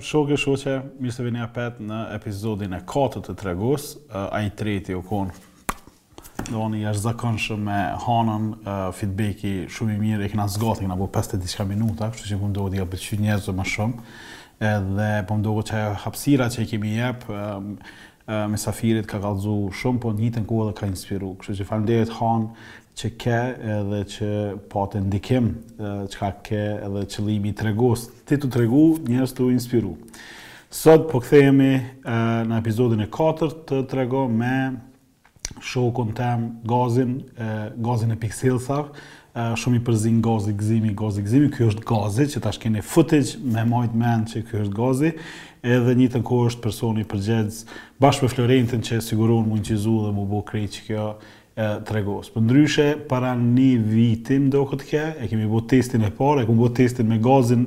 Shoke shoqe, mirë se vini apet në episodin e katët të Tregos, ai i treti u konë Doni jashtëzakonshëm me Hanën, feedback-i shumë i mirë, e kena zgati, kena bo 50 e diçka minuta, kështu që po më duket u ka pëlqy njerëzve më shumë, edhe po më duket që ajo hapësira që i kemi jep mysafirit ka kallëzu shumë, po në njëjtën kohë edhe ka inspiru. Kështu që faleminderit Hanë që ke edhe që pate ndikim çka ke edhe qëllimi i Tregos, ti të tregu, njerëz të inspiru. Sot po kthehemi në episodin e katërt të Trego me shokun tem, Gazin, Gazin e Pixels-ave, shumë i përzijnë Gazi Gëzimi, Gazi Gëzimi, ky është Gazi, që tash keni footage me majtë men që ky është Gazi, edhe në njëjtën kohë është personi përgjegjës, bashkë me Florentin që sigurojnë m'u inçizu edhe m'u bo krejt qikjo Tregos. Përndryshe, para një viti ndokund ke, e kemi bo testin e parë, e kemi bo testin me Gazin,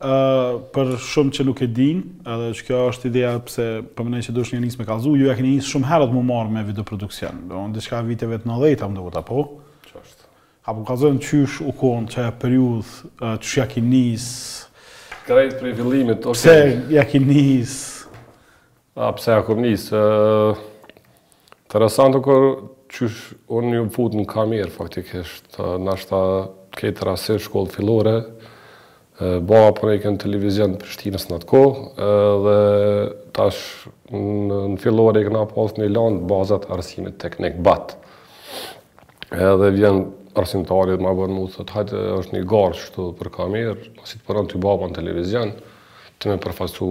Ë për shumë që nuk e dinë, edhe qikjo është ideja pse po mendoj që duhesh me nis me kallzu, ju ja keni nis shumë herët m'u marrë me videoproduksion. Do të diçka viteve të 90-ta më duket apo? Qashtu? Apo kallzona qysh u kon qajo periudhë, qysh ja ki nis? Krejt prej fillimit, okay. Pse ja ki nis? A pse ja kom nis? Interesant u kon qysh unë jom fut në kamerë faktikisht, nashta krejt rastësisht, shkollë fillore, baba pat kon n'Televizion të Prishtinës në atë kohë, dhe tash në fillore e kena pas një landë Bazat e Arsimit Teknik, BAT. Edhe vjen arsimtari ma bon mu, thotë, hajt është një garë shtu për kamerë, masi t'punon ty baba në televizion, ti me përfaqësu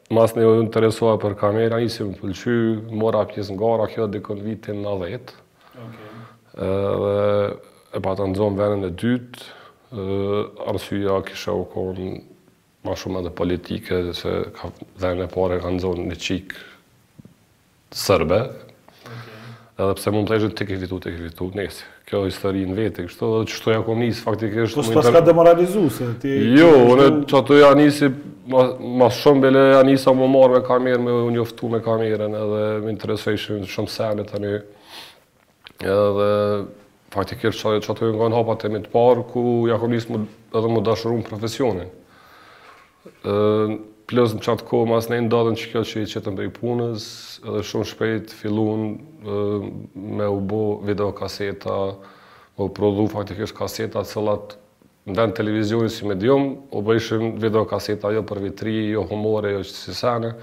Masnej u interesova për kamera, nisi me m'pëlqy, mora pjesë në gara, kjo dikun vitin 90. Okej. Dhe e pata nxon venin e dytë, arsyeja kishe u kon ma shumë edhe politike, se ka, venin e parë e ka nxon një qikë Serbe, edhe pse mu më thojshin ti ke fitu, ti ke fitu, nejse kjo histori në vete kështu, edhe qashtu ja kom nis faktikisht. Po s'të paska demoralizu se ti. Jo, unë qaty ja nisi ma shumë bile ja nisa m'u marrë me kamerë me u njoftu me kamerën edhe më interesojshin shumë shumë sene tani. Edhe faktikisht qato janë kon hapat e mi të parë, ku ja kom nisë edhe m'u dashuru në profesionin. Plus në qatë kohë, masnej ndodhën qikjo që i qitën prej punës, edhe shumë shpejt fillun me u bo videokaseta, me u prodhu faktikisht kaseta, cëllat N'vend televizionit si medium, u bëjshën video kaseta jo për Vit t'Ri, jo humore, jo qësi sene.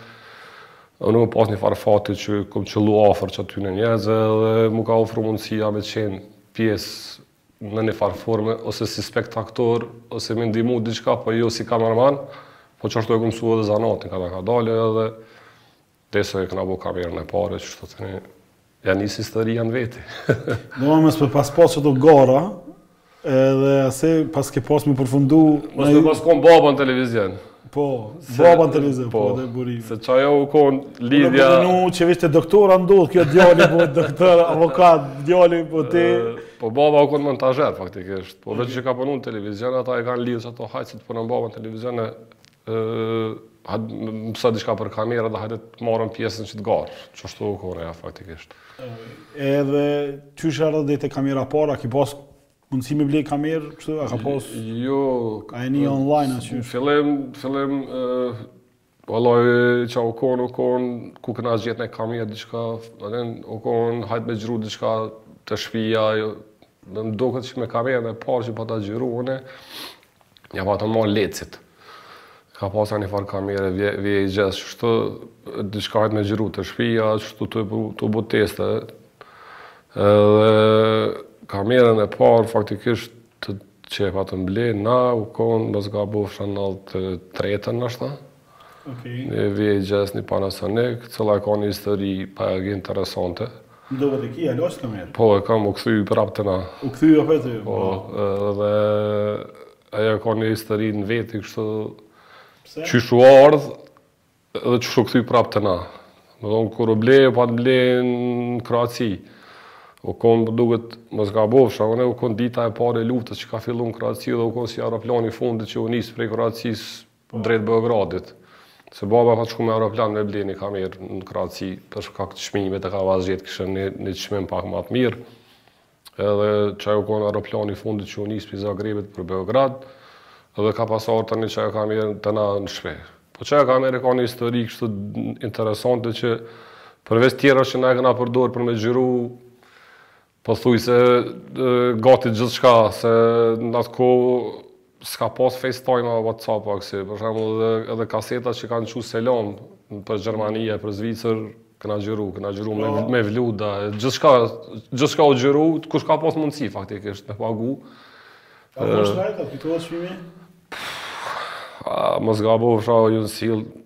Unë kom pas një farë fati që kom qëllu afër qatyne njerëzve dhe m'u ka ofru mundësia me qenë pjesë në një farë forme, ose si spektaktor, ose me ndimu diçka, po jo si kamerman, po qashtu e kom msu edhe zanatin, kadal-kadale edhe Besoj e kena bo kamerën e parë qështu theni Ja nis historia në veti Domethënë mos me pas pas qato gara Edhe ase pas ke pas me përfundu Mos me pas kon baba në televizion Po, baba në televizion, po, po dhe buri Se qajo u kon lidhja Në përnu që qysh te doktorat ndodh kjo djali po doktor, avokat, djali po ti Po baba u kon montazher faktikisht Po veç që ka punu në televizion ata e kanë lidhë qato hajt se të punon baba në televizion Mëso diçka për kamerë dhe hajde të marrëm pjesë në qëtë garë. Qështu u kon ajo faktikisht. Edhe qysh u ardhë deri te kamera e parë, a ki pas mundësi me ble kamerë, kështu, a ka pas... Jo... A e një online, a që... Fillim, fillim, Wallah, që u konë, u konë, ku këna gjetë një kamerë, diçka, në u konë, hajt me xhiru diçka te shpia, jo, Dhe më duket që me kamerën e parë që pata xhiru une, ja pata marrë Lecit. Ka pas një farë kamere VHS, shtu diçka hajt me xhiru te shpia, shtu tu bo, tu bo teste. Dhe kamerën e parë faktikisht që e patëm ble, na u konë mos gabofsha në të tretën ashtu. Okej. Një VHS, një Panasonic, e cila ka një histori pak interesante. Domethënë e ki hala atë kamerë? Po, e kam, u kthy prapë te na. U kthy prapë te ju? Po, dhe ajo ka një histori në veti kështu, Pse? Qysh u ardhë dhe qysh u kthy prapë te na. Domethënë, kur u ble, u pat ble në Kroaci. U konë më duket, mos gabofsha une, u konë dita e parë e luftës që ka fillu në Kroaci dhe u konë si aeroplani i fundit që u nis prej Kroacisë drejt Beogradit, se baba ka shku me aeroplan me ble një kamerë në Kroaci, për shkak të çmimit e ka pas gjetë kështu një, një çmim pak më të mirë. Edhe qaj u konë aeroplani i fundit që u nis prej Zagrebit për Beograd, edhe ka pas ardhë tani qajo kamerë te na në shpi. Po qajo kamerë ka një histori kështu interesante që përveç tjera që na e këna përdorë për me xhiru Pothuajse gati gjithçka, se në atë kohë s'ka pas FaceTime a WhatsApp a kësi, për shembull edhe, edhe kaseta që kanë çu selam për Gjermani e për Zvicër, këna xhiru, këna xhiru me, me vluda, gjithçka, gjithçka u xhiru, kush ka pas mundësi faktikisht me pagu. Sa kushtojke, ka fituar çmimi? A, mos gabofsha, ju në silë,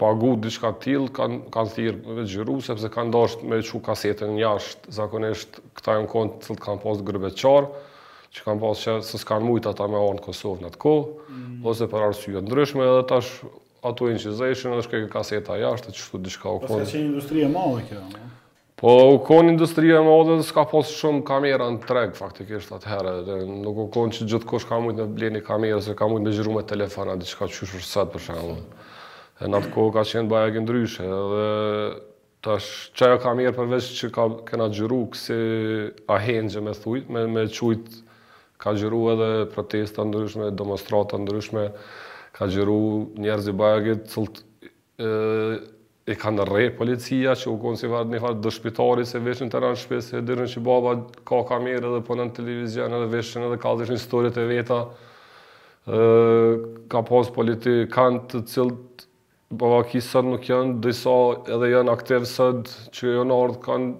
pagu diçka të tillë, kanë kanë thirr me gjiru sepse kanë dashtë me çu kasetën jashtë, zakonisht këta janë kon të cilët kanë pas gurbetçar, që kanë pas që se s'kanë mujt ata me ardhë në Kosovë në atë kohë, mm. ose për arsye t'ndryshme edhe tash ato inçizeshin edhe shkojke kaseta jashtë, qështu diçka u kon. Paska qenë industri e madhe kjo, në? Po u kon industria e madhe dhe s'ka pas shumë kamera në treg faktikisht atëherë. Nuk u kon që gjithkush ka mujt me ble një kamerë, s'e ka mujt me gjiru me telefona, diçka qysh është sot për shembull. E në atë kohë ka qenë bajagi ndryshe dhe tash qajo kamerë përveç që ka kena gjiru kësi ahengje me thujt, me me qujt ka gjiru edhe protesta t'ndryshme, demonstrata t'ndryshme, ka gjiru njerëz bajagi t'cilt, I ka rreh policia që u kon si farë një farë shpëtimtari se vishin te na n'shpi se e dishin që baba ka kamerë dhe punon n'televizion edhe vishin edhe kallxojshin storiet e veta ka pas politikanë të cilët bajagi sot nuk janë disa edhe janë aktiv sot që janë ardhë kanë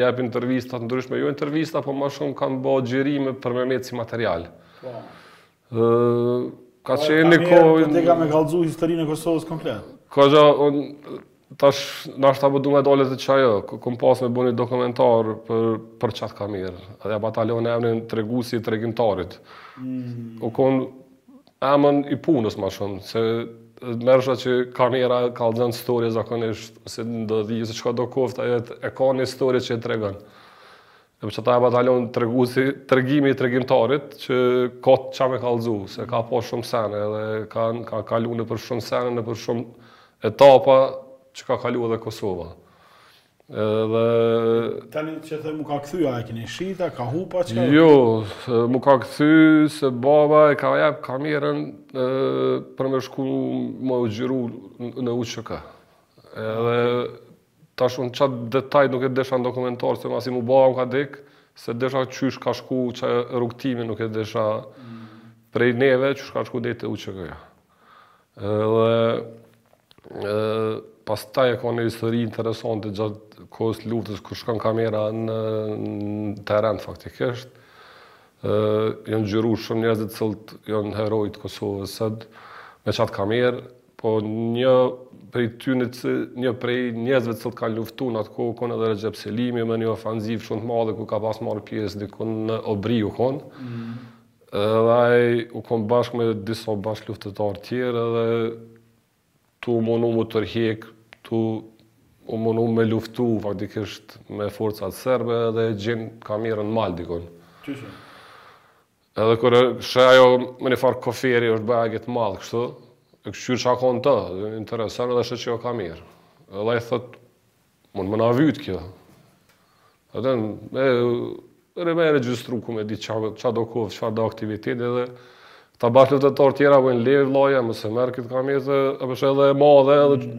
jep intervista të ndryshme jo intervista po ma shumë kanë ba gjirime për me metë si material po. Ka po, qenë një kohë... Për të ka me kalëzu historinë e Kosovës komplet. Ka qenë, tash, nashta po du me dalë te qajo, kam pas me bo një dokumentar për, për qat kamerë. Edhe ia pata lon emnin Tregusi i tregimtarit. Mm. U kon emën i punës ma shumë, se merrsha që kamera kallzon storje zakonisht, ose nuk e di, se çkado koftë, e ka një storje që e tregon. E për qata e pata lon tregusi, tregimi i tregimtarit që ka çka me kallzu, se ka pa shumë sene edhe ka, ka kalu nëpër shumë sene, nëpër shumë etapa që ka kalu edhe Kosova. Edhe... Tani qysh t'u ka kthy, a e keni shit, a ka hup, a çka... Jo, m'u ka kthy se baba e ka jep kamerën e, për me shku me u gjiru në UÇK. Edhe Tash unë qat detaj nuk e disha në dokumentar, se masi mu babi më ka dek, s'e disha qysh ka shku qaj rrugëtimi nuk e disha prej neve, qysh ka shku deri te UÇK-ja. Dhe e, pastaj e ka një histori interesante gjatë kohës t'luftës, kur shkon kamera në, në teren faktikisht, e, janë gjiru shumë njerëz t'cilët janë heroj t'Kosovës sot, me qat kamerë, Po një prej tyne që një prej njerëzve që kanë luftuar në atë kohë u kon edhe Rexhep Selimi me një ofensivë shumë të madhe ku ka pas marrë pjesë diku në Obri u kon. Mm. Edhe ai u kon bashkë me disa bashkëluftëtarë të tjerë edhe tu u mundu me u tërhek, tu u mundu me luftu faktikisht me forcat serbe edhe e gjen kamerën n'mal dikun. Qysh? Edhe kur sheh ajo me një farë koferi është bajagi t'madh kështu, e kqyr çka ka n'to, intereson edhe sheh që jo kamerë. Edhe ai thot, mund me na vyt kjo. Edhe me, edhe me regjistru ku me dit ça, çfarëdo koftë, çfarëdo aktiviteti edhe kta bash luftëtarë tjerë, bojnë le ve, vlla, mos e merr këtë kamerë, edhe e madhe, edhe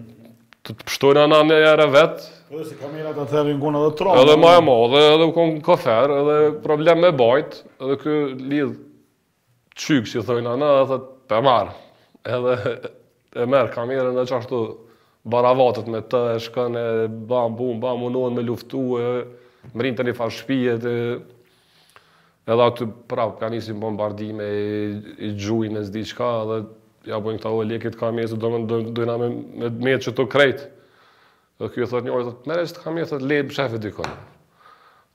Të të pështojnë ana ana një herë vetë. Po dhe si kamerat atëherë u kon edhe t'rona. Edhe ma e madhe, edhe edhe u konë kofer, edhe problem me bajt, edhe ky lidh qyk që i thojnë ana, edhe thot, pe marr. Edhe e merr kamerën dhe qashtu baravatet me to, e shkon e bam, bum, bam, ungjen me luftu, e mrrinë te një farë shpijet, e... Edhe aty prap kanë nisë bombardime i gjujnë e s'di çka edhe ja bojnë këta o le qit kamerë se dojna me, me met qitu krejt dhe ky thot njëri thot merre qit kamerë thot leje mshefe dikun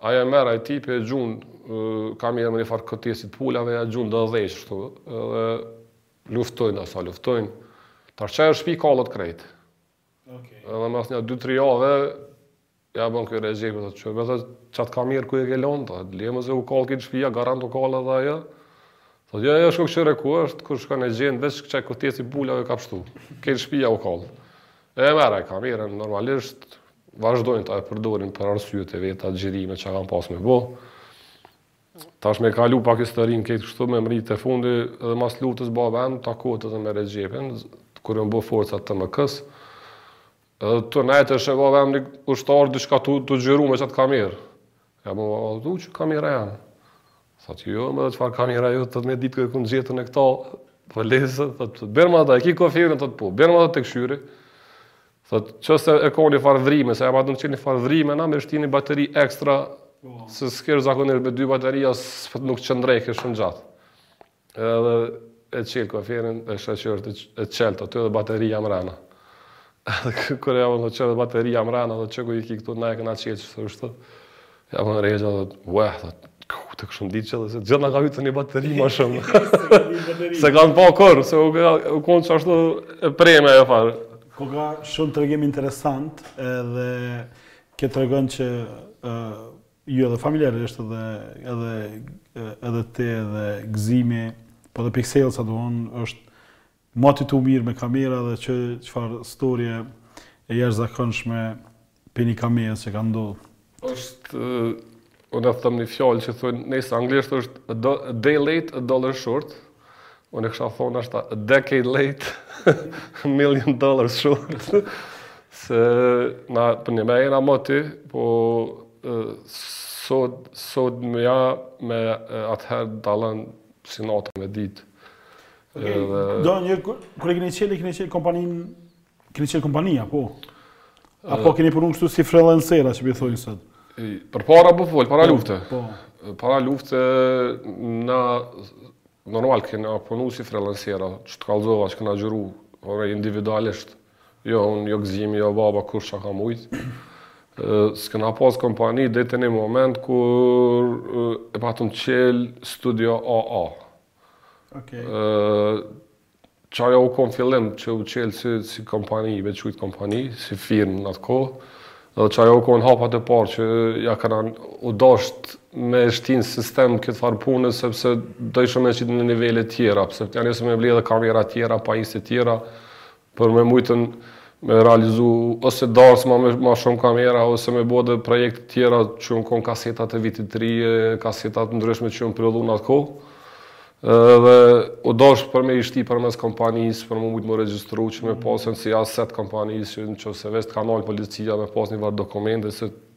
ai e merr ai tipi e gjun kamerën n' një farë kotecit pullave ja gjun dhe veç shtu edhe luftojnë asa luftojnë tash qajo shpi kallet krejt Okay. Edhe mas nja 2-3 jave, ja bon ky Rexhepi, dhe që me thot qat kamerë ku e ke lonë, dhe thot le më se u kall krejt shpia, garant u kall edhe ajo. Dhe jo, jo, shko kqyre ku është, kur shkon e gjen, veç që ai koteci i pulave ka pështu, krejt shpia u kall. E merr kamerën, normalisht, vazhdojnë ta përdorin për arsyet e veta, xhirime çka kanë pas me bo. Tash me kalu pak historinë këtë kështu me mrri te fundi edhe mas luftës baba vet takohet edhe me Rexhepin kur janë bërë forcat e TMK-së edhe të nejtë është e baba vet ushtar diçka tu, tu xhiru me qat kamerë e ja bon kjo kamera jonë thot jo me dhe çfarë kamera jote me ditë ku e kena gjetën e këta po le thot bjerma a e ki koferin thot po bjerma ta kqyri Thot, që se e ka një farë vrime, se e mbaj n'men që një farë vrime, na me shti një bateri ekstra, po. se s'kish zakonisht me dy bateria, s'pët nuk qëndrojke shumë gjatë. Edhe e çel koferin, e sa që e çel, thot dhe bateria mrena. Edhe kur e çel dhe bateria mrena, dhe qe ku e ki këtu, na e kena çelë qishtu. Ja bon Rexha thot, ueh, thot, kuh, ta kishëm ditë që dhe, se gjithë na ka vyt një bateri ma shumë. se kanë pa kërë, se u konë qashtu e prejme e farë. Po ka shumë tregim interesant edhe kjo tregon që ju edhe familjarisht edhe edhe edhe ti edhe gëzimi, po edhe pixel sa duon është Moti tu mir me kamera dhe që çfar storie e jashtëzakonshme për ni kamerës që ka ndodh. Është unë e them një fjalë që thonë nejse anglisht është a day late a dollar short. Unë kisha thonë është a decade late a million dollar short. Se na për një mejë na moti, po sot, sot më ja me atëherë dallon si nata me ditë. Do një, kur e keni çelë, keni çelë kompaninë, keni çelë kompani a, po? Apo keni punu kështu si freelancera, që po i thojnë sot? Përpara po fol, para po, lufte. Po. Para lufte, na, normal, kena punu si freelancera, që të kallzova, që kena xhiru, ore, individualisht, jo, unë, jo Gëzimi, jo baba, kush ka mujtë. S'kena pas kompani, deri te një moment, kur e patëm çelë studio AA. Qajo u kon fillim që u çel si, si kompani, me e qujtë kompani, si firmë në atë kohë, edhe qajo u kon hapat e parë që ja kanë u dosht me shti n'sistem këtë farë pune, sepse dojshim me e qitë në nivele tjera, sepse ja nisë me mbledhë kamera tjera, pajisje tjera, Për me mujtën me realizu ose darsma me ma shumë kamera, ose me bo dhe projekte tjera që jon konë kasetat e vitit të ri e, kasetat e ndryshme që jon prodhu në atë kohë. Dhe u dashë për me i shti përmes kompanisë, për me mujtë me i regjistru që me pasën si aset t' kompanisë, që në qoftë se veç të ka nal policia me pasë një farë dokumente, se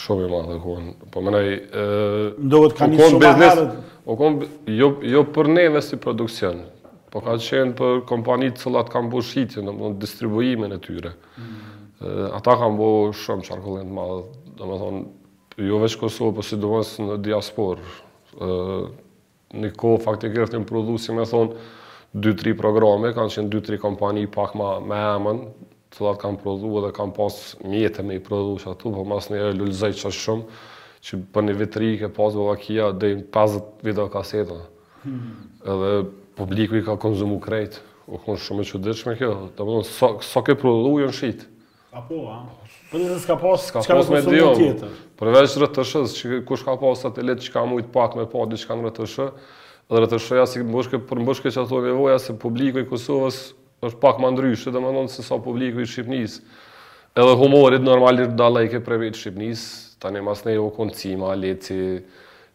Shumë i madh u kon. Po mendoj... Ndohet ka një shumë maherët... U kon, jo, jo për neve si produksion, po ka qenë për kompanitë t'cilat kanë bo shitjen, domethonë distribuimin e tyre. Mm. Ata kanë bo shumë qarkullim të madh, domethonë, jo veç Kosovë, po sidomos në diasporë. Një kohë faktikisht jon prodhu si me thonë, dy tri programe, kanë qenë dy tri kompani pak ma me emën, të cilat kanë prodhu edhe kanë pas mjete me i prodhu qato, po masnej lulëzoi aq shumë, që për një Vit t'Ri ke pas bo vaki deri 50 video kaseta. Hmm. Edhe publiku i ka konsumu krejt, u konë shumë e çuditshme kjo, domethonë, sa, sa ke prodhu, jon shitë. A po, a? Po dhe s'ka pas, s'ka pas media. Përveç RTSH-së, që kush ka pas satelit që ka mujtë pak me pa, diçka në RTSH, dhe RTSH-ja s'i mbushke, përmbushke qato nevoja se publiku i Kosovës është pak më ndryshe, domethonë sesa publiku i Shqipnisë. Edhe humori normalisht dallojke prej t' Shqipnisë, tani masnej jon konë Cima, Leci,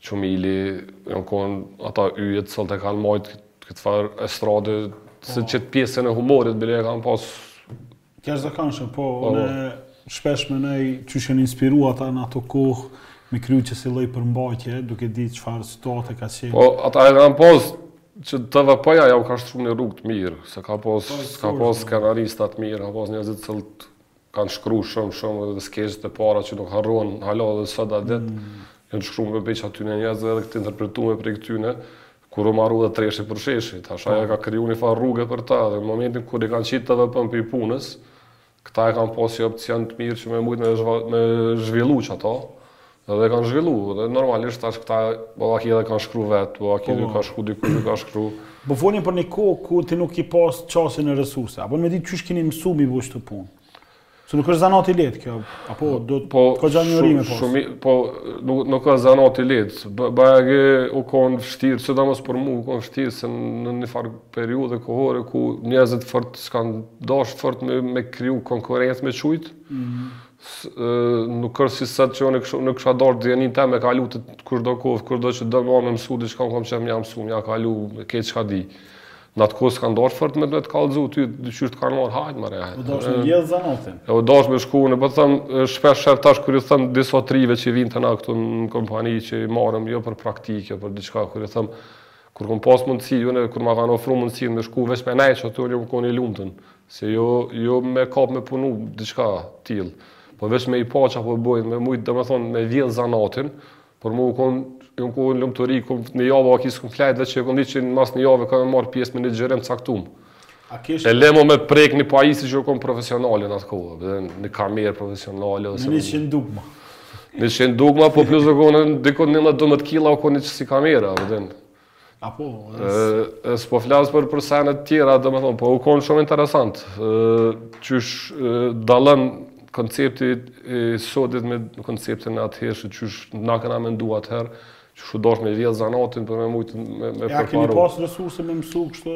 Qumili, jon konë ata yjet, t'cilët e kanë majtë këtë farë estrade, se po. qëtë pjesën e humorit, bile e kanë pasë Jashtëzakonshëm, po, po, unë po. shpesh menoj qysh janë inspiru ata në ato kohë me kriju qësi lloj përmbajtje, duke di çfarë situate ka qenë. Po, ata e kanë pas që TVP-ja jau ka shtru një rrugë të mirë, se ka pas, po, ka pas po. skenarista të mirë, ka pas njerëz të cillët kanë shkru shumë, shumë dhe skeçet e para që nuk harrohen hala edhe sot e ditë, mm. janë shkrume prej qatyne njerëz edhe të interpretume prej këtyne, Kur u maru dhe Treshi Përsheshi, tash ajo e ka kriju një farë rruge për ta dhe në momentin kur i kanë qitë TVP-në prej punës, këta e kanë pas një opcion të mirë që me mujt me me zhvillu qato, dhe e kanë zhvillu, dhe normalisht tash këta ballaki edhe kanë shkru vet, ballaki ju ka shkru dikush ju ka shkru. Po folim për një kohë kur ti nuk ki pas qasje në resurse, a po me ditë qysh kini mësu mi bo qëto punë? Se nuk është zanat i lehtë kjo, apo po, do të po, ka gjatë një orime pas. Shumi, po, nuk, nuk është zanat i lehtë. Bajagi u konë vështirë, sidomos për mu u konë vështirë, se në një farë periudhe kohore, ku njerëzit fort, s'kanë dashtë fort me, me kriju konkurrencë me qujtë, mm -hmm. nuk është si sot që unë kështu, unë kisha dashtë dijen teme me kalu te kushdo koftë, kushdo që don me mësu, dhe që kam kam qef me ja mësu, me ja kalu, krejt çka di. Në atë kohë s'kanë dashtë fort me të me të kallëzu, ty të kqyrë të kanë marrë hajt më rejë. U dasht me vjedhë zanatin. U dasht me shku, unë për po thom, shpeshherë tash kur i thom disa të rive që vijnë te na këtu në kompani që i marrim, jo për praktikë, jo për diçka, kur i thom, kur kom pas mundësi, jo unë kur ma kanë ofru mundësi me shku veç me nejt qaty unë jom kon i lumtun, se jo, jo me kap me punu diçka tillë, po veç me i pa çka po bojnë, me mujtë, domethonë, me vjedhë zanatin, Për mu u kon, jo u kon lumturi, kom, një javë gati s'kom flejtë veç që e kom ditë që unë mas një jave kam me marrë pjesë në një xhirim të caktum. A kishë... E le mo me prekë një pajisje që u kon profesionale në atë kohë, dhe një kamerë profesionale. Ose me njëqind dugma. Njëqind dugma, po plus edhe u kon, dikun nja 12 kila u kon një qësi kamera, dhe Apo, e s'po flasë për për senet tjera, domethonë, po u konë shumë interesant, qysh dallon koncepti i sotit me konceptin e atëherë, qysh na kena mendu atëherë, qysh u dosht me vjedhë zanatin për me mujtë me përparu. A keni pas resurse me mësu kështu?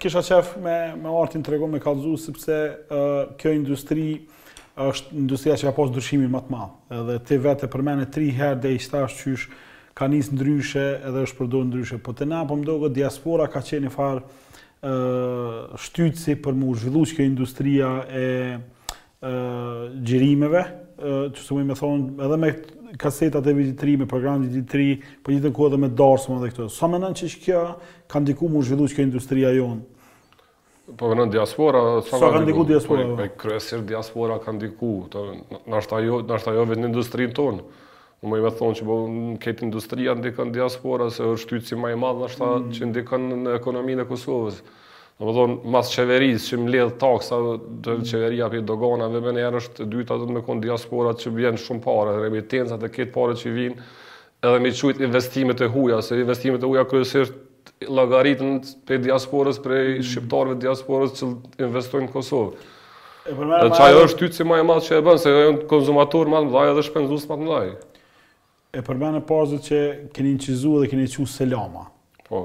Kisha qef me, me Artin tregon me kallzu, sepse uh, kjo industri është industria që ka pas ndryshimin ma të madh. Edhe ti vetë e përmende tri herë deri tash qysh ka nis ndryshe edhe është përdor ndryshe. Po te na po më duket diaspora ka qenë një farë shtytësi për m'u zhvillu kjo industria e xhirimeve, domethonë, edhe me kasetat e Vitit të Ri, me programin e Vitit të Ri, për po gjithë në kohë edhe me darsma edhe këto. Sa menon që kjo ka ndiku m'u zhvillu qikjo industria jonë? Po vënë diaspora, sa ka ndiku diaspora? Po, po kryesisht diaspora ka ndiku, të nashta jo, nashta jo veç në industrinë tonë. Unë muj me thonë që po në krejt industritë ndikon diaspora, se është shtytësi ma i madh, nashta mm. që ndikon në ekonominë e Kosovës. Domethënë, mas qeverisë që mbledh taksa dhe mm. qeveria prej dogana, dhe menjëherë e dyta duhet me konë diaspora që bjen shumë pare, dhe remitensat e këto pare që vinë, edhe me qujt investimet e huja, se investimet e huja kryesisht llogariten prej diasporës, prej mm. shqiptarëve diasporës që investojnë në Kosovë. E për mërë marë... është ty që ma e madhë që e bënë, se e jënë konsumatorë ma të mëdhaj edhe shpenzues ma të mëdhaj. E përmende pak që keni inçizu dhe keni çu selama. Po.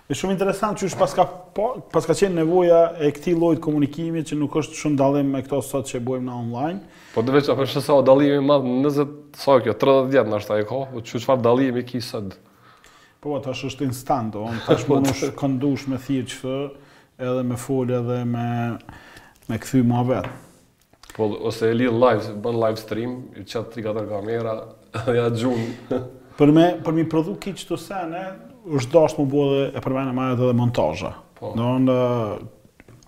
Është shumë interesant që është paska, po, paska qenë nevoja e këtij llojit komunikimit që nuk është shumë dallim me këto sot që bojmë na online. Po të veqa, për shë sa o dallimi madh në 20, sa kjo, 30 vjet në ashtë e ka, po që çfarë dallimi ki sot? Po, po, tash është instant, o, në tash po, munesh këndush me thirrë që edhe me folë edhe me, me kthy ma vetë. Po, ose e lidh live, bën live stream, i çat 3-4 kamera, dhe ja gjun. për me për mi prodhu ti këto sene, është dashtë me bo edhe e përmende ma herët edhe montazha. Po. Domethënë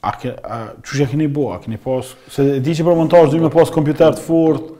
a ke a qysh e keni bo, a keni pas se e di që për montazh duhet me pas kompjuter të fortë.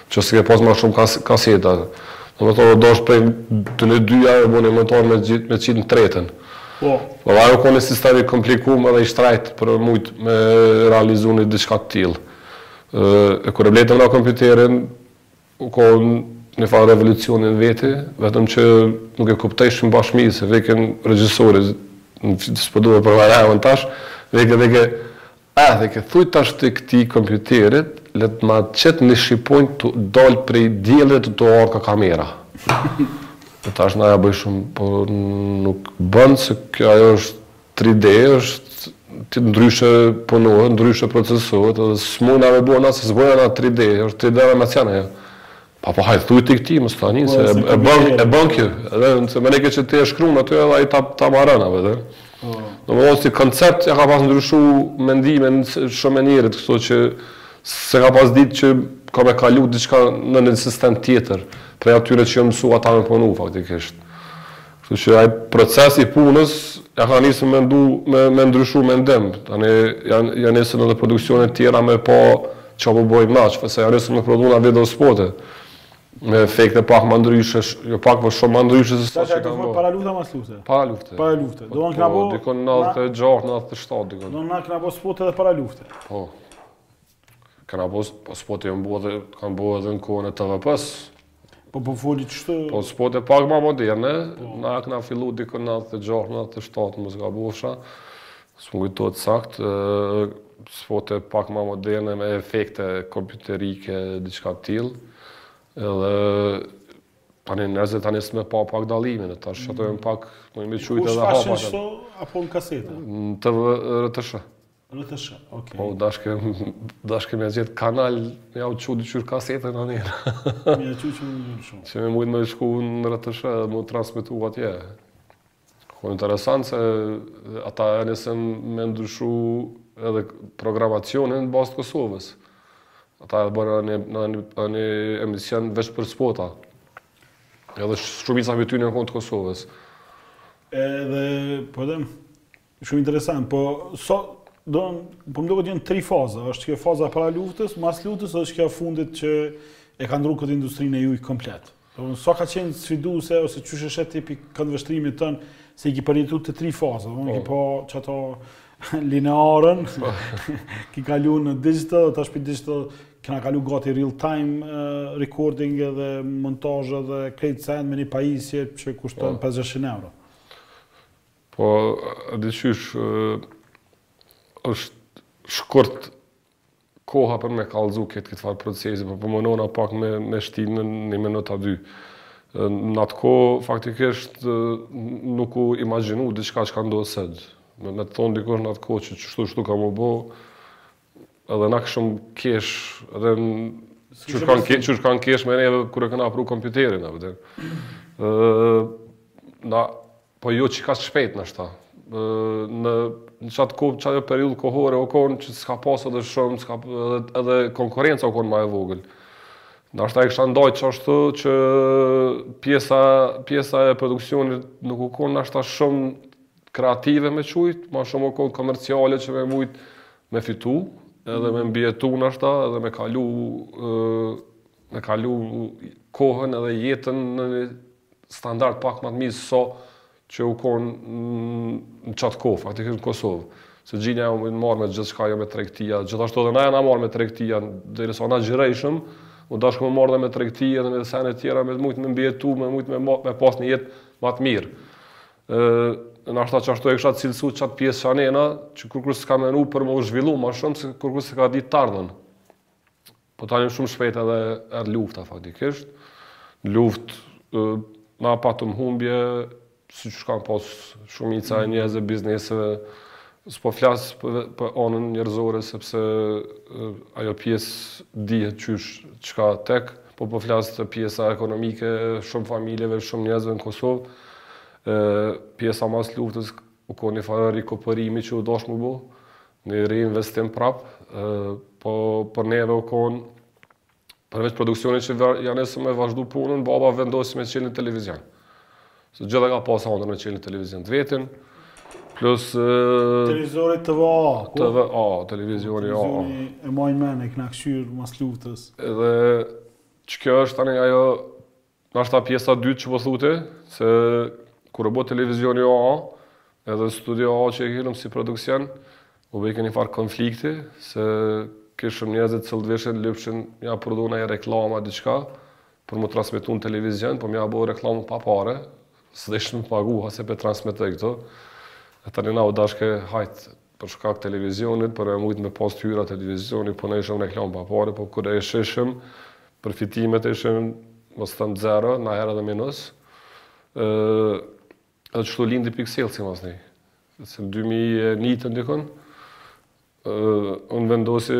Që ke pas ma shumë kaseta. Domethënë u dashtë prej atyne dyjave me montu me qit me qitë në tretën. Po. Po ajo u kon sistem i komplikum edhe i shtrejtë për mujt me realizu një diçka të tillë. E kur e bletëm na kompjuterin u kon një far revolucioni në veti, vetëm që nuk e kuptojshin bash mirë se veken regjisori, s'po dua për vara unë tash, veke veke Ah edhe ke thuj tash ti këtij kompjuterit le të ma qet ni shqiponjë tu dal prej diellit dhe tu u ardh ka kamera dhe tash na ja boj shum po nuk ban se kjo ajo është tri d është ndryshe punohet ndryshe procesohet edhe s'mujna me bo na se s'bojna na tri d është tri d animacion ajo Pa po hajt thuj ti këtij mos tani se e bën e bën kjo, edhe nëse më ne ke që ti e shkruan aty edhe ai ta ta marrën apo edhe. Po. Domethënë si koncept ja ka pas ndryshu mendimin shumë njerëzve këto që s'e kanë pas ditë që ka me kalu diçka në një sistem tjetër, prej atyre që janë mësu ata me punu faktikisht. Kështu që ai proces i punës e ka nisur me ndu, me, me ndryshu mendim. Tani janë janë nisur edhe produksione të tjera me pa çka po bëjmë na, çfarë se janë nisur me prodhu na video spote me efekte pak më ndryshe, jo pak, po shumë më ndryshe se sa që kanë bërë. Para lufte a mas lufte. Para lufte. Para lufte. Domethënë keni bo. Dikun 96, 97 dikun. Domethënë keni bo spote edhe para lufte. Po. Kanë pas spote, u bo dhe kanë bo edhe në kohën e TVP-së. Po po foli çto? Po spote pak më moderne, po. na kena fillu diku në 96, 97 mos gabosha. S'më kujtohet sakt, spote pak më moderne me efekte kompjuterike diçka të tillë. Edhe tani njerëzit tani e kanë pa pak dallimin, tash shotojmë mm. pak, me me qujt edhe hapa. Kush ka apo në kasetë? Në TV RTSH. RTSH, okej. Po, dashke, dashke me gjetë kanal, me jau çu diqysh kasetën në njërë. Me jau çu që një shumë. Që me mujtë me shku në RTSH dhe mu transmitu atje. Po, interesant se ata nisën me ndryshu edhe programacionin në bazë të Kosovës. Ata e bënë një, një, një emision veç për spota. Edhe shumica prej tyne u konë të Kosovës. Edhe, po edhe, Shumë interesant, po do me thonë po më duket janë tri faza, është kjo faza para luftës, mas luftës dhe është kjo e fundit që e ka ndrru këtë industrinë e juj komplet. Do me thonë sa ka qenë sfiduse ose qysh e sheh ti pi këndvështrimit tënd se i ki përjetu të tri faza, do me thonë ki pa qato linearën, po. ki kalu në digital dhe tash pi digital kena kalu gati real time uh, recording dhe montazhë dhe krejt sen me një pajisje që kushton 500 po. euro. Po e di qysh është shkurt koha për me kallëzu këtë këtë farë procesi, po po munona po pak me, me shtinë në një minut a dy. Në atë kohë, faktikisht, nuk u imagjinu diçka që ka ndodhë sot. Me, me të thonë dikush në atë kohë që qeshtu shtu ka m'u bo, Edhe na kishëm kesh, edhe në... Qysh kanë kesh, qysh kanë kesh me neve kur e kena pru kompjuterin, edhe. Na, po jo qaq shpejt nashta. Në, në qatë kohë, qatë periudhë kohore, u konë që s'ka pasë edhe shumë, s'ka, edhe, edhe konkurenca u konë ma e vogël. Nashta e kisha nda qashtu që pjesa, pjesa e produksionit nuk u konë nashta shumë kreative me qujt, ma shumë u konë komerciale që me mujt me fitu, edhe me mbijetu nashta, edhe me kalu, me kalu kohën edhe jetën në një standart pak më të mirë se që u konë në qatë kohë, faktikisht në Kosovë. Se gjinja janë marrë me gjithçka jo me tregtia, gjithashtu edhe na jena marrë me tregtia, dhe sa na xhirojshëm, u dashke m'u marrë dhe me tregtia dhe me sene tjera, me mujtë me mbijetu, me mujtë me, me pas një jetë më të mirë. E, nashta qashtu e kisha cilësu qatë pjesë qatëhere, që kurkush s'ka menu për me u zhvillu ma shumë, se kurkush s'e ka ditë t'ardhmen. Po tani shumë shpejt edhe erdh lufta faktikisht. Në luftë na patëm humbje, si qysh kanë pas shumica e njerëzve bizneseve, S'po flas për anën njerëzore sepse ajo pjesë dihet qysh çka tek po po flas te pjesa ekonomike e shumë familjeve, shumë njerëzve në Kosovë. Pjesa mas luftës u kon një farë rikuperimi që u dosh m'u bo, një reinvestim prapë, po për neve u konë Përveç produksionit që jon e s'e me vazhdu punën, baba vendosi me çel një televizion. Se gjithë e ka pas andërr me çel një televizion të vetin, plus... Televizioni TV AA, po? TV AA, televizioni AA. Televizionin e maj n'men, e kena kshyrë mas luftës. Edhe qikjo është tani ajo Nashta pjesa dytë që po thute, se kur u bo televizioni AA, edhe studio AA që e kishëm si produksion, u bëjke një farë konflikti, se kishëm njerëzit të cilët vishin lypshin, m'ja prodhu naj reklamë, diçka, për m'u transmetu në televizion, po m'ja bo reklamën pa pare, s'dojshin me pagu, a se p'e transmetoj këtu, e tani na u dashke, hajtë, për shkak të televizionit, për me mujt me pas t'hyra televizioni, punojshim reklama pa pare, po kur e shishim, përfitimet ishin, mos me thënë zero, naj herë edhe minus, edhe qështu lindi Pixel si mas nej. Se në 2001 t'jetë kon, unë vendosi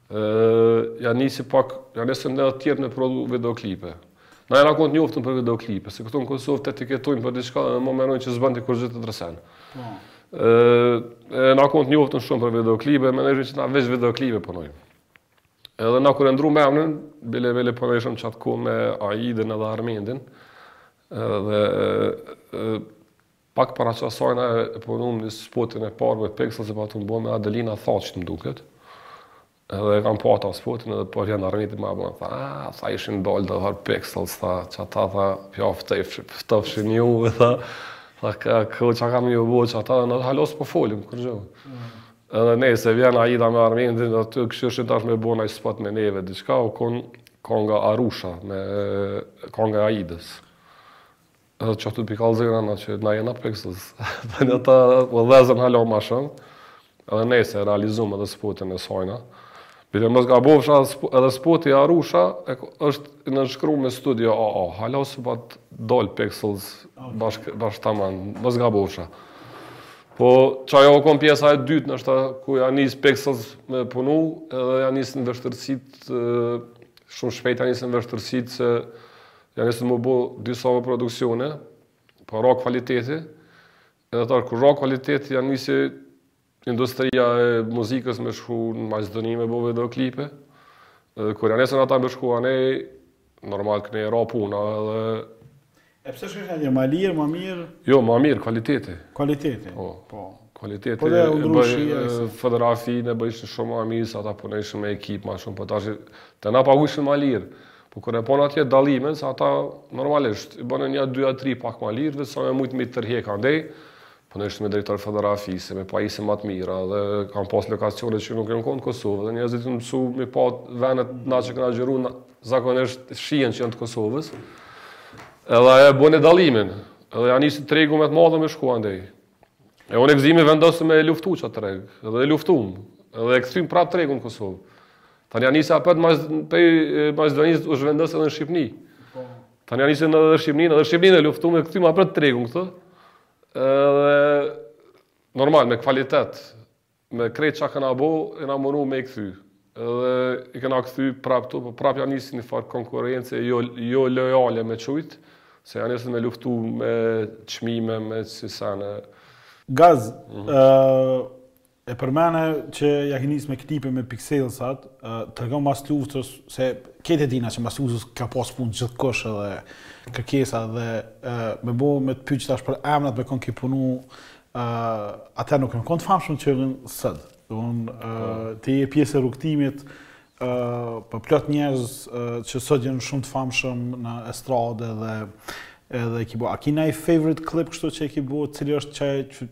Ëë, ja nisi pak, ja nisëm patjetër me prodhu videoklipe. Na jena kon t'njoftun për videoklipe, se këtu në Kosovë të etiketojnë për diçka dhe ma menojnë që s'bën ti kurgjo tjetër sen. Po. Ëë, jena kon t'njoftun shumë për videoklipe, menojnë që na veç videoklipe punojmë. Edhe na kur e ndrrum emrin, bile bile punojshëm çat kohë me Aidën edhe Armendin. Edhe Pak para qasaj na e punum ni spotin e parë me Pixel që e patëm bo me Adelina Thaçit m'duket. Edhe e kan pa ata spotin edhe po vjen Armendi ma bën. Tha, a, tha ishin dalë do far Pixel, tha, qata tha, p'ja futshin juve, tha, tha, ka, ka, që kam ju bo, që ata dhe na hala s'po folim kurgjë. Mm. Edhe nejse vjen Aida me Armendin, dhe na të kshirshin tash me bo ni spot me neve, diçka, u kon konga Arusha, me konga e Aidës. Edhe qaty p'i kallzojmë na që na jena Pixel. Dhe ata u dhezën hala ma shumë. Edhe nejse, realizum edhe spotin e sajna. Bile mos gabofsha edhe spoti Arusha është i shkru me studio a a. Hala s'pat dal Pixel bashkë bashk taman, mos gabofsha. Po, qajo u kon pjesa e dytë nashta ku ja nis Pixel me punu edhe ja nisën vështirësitë shumë shpejt ja nisën vështirësitë se Ja nisën më bo disa produksione, po ra kvaliteti, edhe tani kur ra kvaliteti ja nisi industria e muzikës me shku në Maqedoni me bo video klipe, edhe kur ja nisën ata me shku anë, normal neve ra puna edhe... E pse shkojshin atje, ma lirë, ma mirë? Jo, ma mirë, kualiteti. Kualiteti, po. po. Kualiteti, po edhe u ndrru shija. Fotografi e bojshin shumë ma mirë, se ata punojshin me ekip ma shumë, po tash, të na pagujnë ma lirë. Po kur e bën atje dallimin, se ata normalisht i bonë nja dy a tri pak ma lirë, veç sa me mujtë me i tërheq andej, po ishte me drejtor fotografie, me pajisje ma të mira, dhe kanë pas lokacione që nuk janë konë në Kosovë, dhe njerëzit u msun me pa venet ma që kena xhiru, zakonisht shihen që janë të Kosovës, edhe ajo e bon dallimin, edhe ja nisi tregu me të madhe me shku andej, E unë e Gëzimi vendosëm me luftu qat treg, edhe e luftum, edhe e kthym prapë tregun në Kosovë. Tani ja nisi apet prej Maqedonisë u zhvendos edhe në Shqipni. Po. Tani ja nisi edhe në Shqipni, edhe në Shqipni e luftum e kthym apet tregun këtu. Edhe normal, me kvalitet. Me krejt çka kena bo, jena munu me i kthy. Edhe i kena kthy prap ktu, po prap ja nisi një farë konkurence, jo, jo lojale me qujt, se ja nisën me luftu me qmime, me ksi sene. Gaz, mm -hmm. e përmene që ja ki nis me klipe me Pixelsat, tregove mas luftës, se krejt e dina që mas luftës ka pas pun gjithë kush edhe kërkesa edhe, me bo me të pyt tash për emnat me kon ki punu Atëherë nuk kanë kon të famshëm që janë sot. Ti je pjesë e rrugëtimit për plot njerëz që sot janë shumë të famshëm në estrade dhe e ki bo. A ki naj favorite clip kështu që e ki bo, cili është qaj që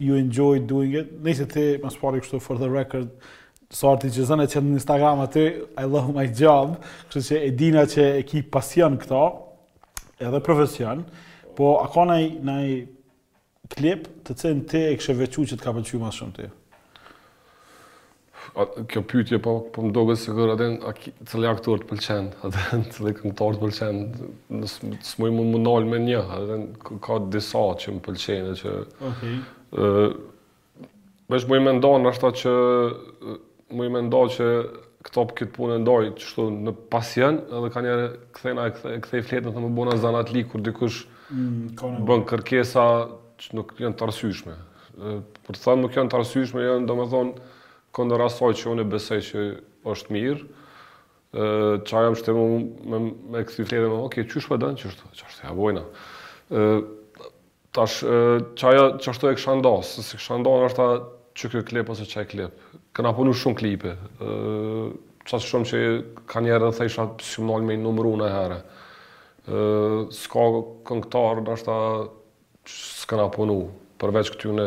you enjoy doing it? Nejse ti, më spari kështu for the record, se ti shkrun edhe në Instagram aty, I love my job, kështu që e dina që e ki pasion këto, edhe profesion, po a ka naj Klip, të cilin ti e kishe veçu që të ka pëlqy ma shumë ty? kjo pyetje po po më duket sikur edhe cili aktor të pëlqen, edhe cili këngëtar të pëlqen, s'muj me u nal me një, edhe ka disa që më pëlqejnë që Okej. Veç mu m'pengon, tash ta që mu m'pengon që këto këtë punë e du, qishtu në pasion, edhe nganjëherë kthehna e kthej, kthej fletën te m'bohna zanatli, kur dikush mm, bën kërkesa që nuk janë të arsyshme. Për të thënë nuk janë të arsyshme, janë do me thonë, kundër asaj që unë besoj që është mirë, veç jam shty me, me kthy fletën, oke, okay, qysh po don, qishtu, qishtu ja bojna. Tash qajo qashtu e kisha nda, se s'i kisha nda ndoshta qiky klip ose qaj klip. Kena punu shumë klipe. Qaq shumë që ka njerë dhe thojsha s'un nalem me i numru niherë. S'ka këngëtar ndoshta që s'kena punu, përveç këtyne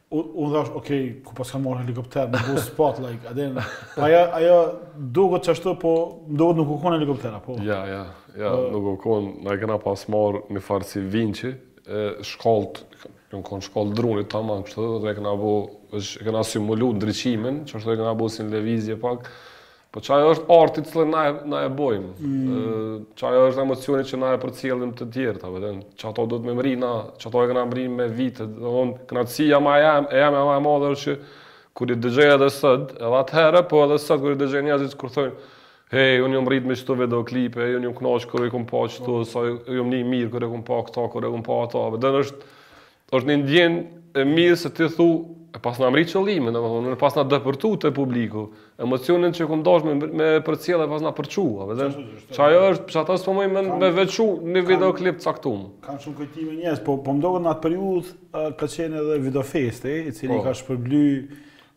Unë thash, ok, ku paska marrë helikopter, me bu spot, like, adin, aja, aja, duket qashtu, po, më duket nuk u konë helikoptera, po. Ja, ja, ja, uh, nuk u konë, na e kena pas marrë një farë si vinci, e shkallët, u konë shkallë drunit, taman, kështu dhe, dhe kena bu, është, kena simulu ndriçimin, qashtu e kena bu si në lëvizje pak, Po qaj është arti të cilin na e na e bojmë. Mm. Qaj është emocioni që na e përcjellim te tjerët, domethënë. Qato dojmë me mrri na, qato e kena mrri me vite. Domethënë kënaqësia e jem, e jem më e madhe është që kur i dëgjoj edhe sot, edhe atëherë, po edhe sot kur i dëgjoj njerëzit kur thonë Hey, unë jam rrit me qëto videoklipe, hey, unë jam kënaqur kur i kam pa qëto, sa jam ni mirë kur e kam pa këto, kur e kam pa ato. Domethënë është Është një ndjenjë e mirë se ti thu e pasna mrri qëllimin, domethënë, e pasna depërtu te publiku, emocionin që kom dashtë me e përcjell e pasna përçu, domethënë. Qajo është, për ata s'po muj me, me veçu një videoklip t'caktum. Kam shumë kujtime njerëz, po po më duket në atë periudhë ka qenë edhe Videofesti, i cili po. ka shpërbly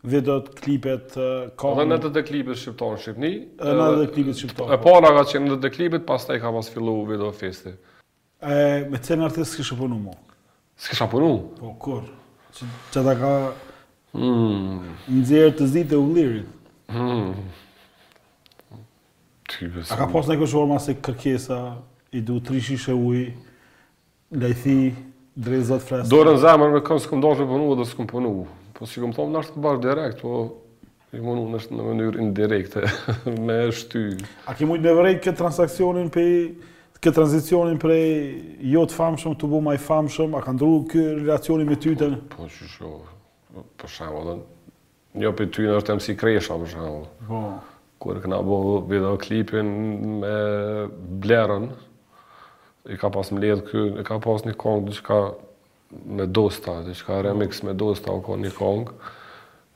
videot, klipet, ka... Edhe Netët e Klipit Shqiptar në Shqipni. Edhe Netët e Klipit Shqiptar. E po. para ka qenë Netët e Klipit, pastaj ka pas fillu Videofesti. E, me çfarë artist s'kishe punu mo. S'kisha punu? Po, kur? Që, që t'ka... Mm. Nxjerr të zitë e ullirit. Mm. A ka pas kështu shumë kërkesa, i du tri shishe uj, lejthi, dredhëza t'freskëta? Dorën n'zemër me kënd s'kem dashtë punu dhe s'kem punu. Po si kem thonë ndoshta bash direkt, po... Jem munu ndoshta në mënyrë indirekte, me e shty. A ki mujtë me vërejt këtë transakcionin po këtë tranzicionin prej jo të famshëm, të bu ma i famshëm, a ka ndru këtë relacionin me ty? Po, që që, për shembull, dhe, një prej tyne është MC Kresha, për shembull. Po. Kur kena bo videoklipin me Blerën, i ka pas mledhë këtë, i ka pas një kongë, Dejzi ka me Dosta, Dejzi ka remix me Dosta, u konë një kongë,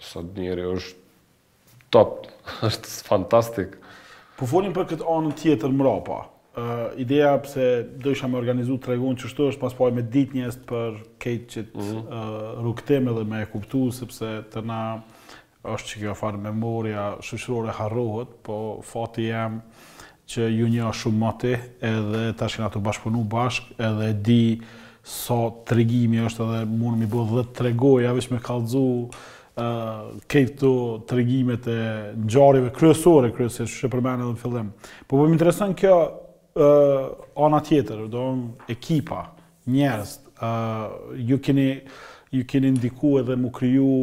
Sot njeri është top, është fantastik. Po folim për këtë anën tjetër mrapa. Uh, ideja pse dojsha me organizu tregimin qështu është masi po doj me ditë njerëzit për krejt qët mm -hmm. uh, rrugëtim edhe me e kuptu, sepse te na është qëkjo farë memoria shoqërore harrohet, po fati jem që ju njoh shumë moti edhe tash kena tu bashkëpunu bashk edhe e di sa tregimi është edhe mund mi bo dhe tregoj ja veç me kallzu kejt këto tregimet e ngjarjeve kryesore kryesisht që përmene dhe në fillim po po më intereson kjo ana tjetër do në ekipa njerëzit ju keni ju keni ndiku edhe m'u kriju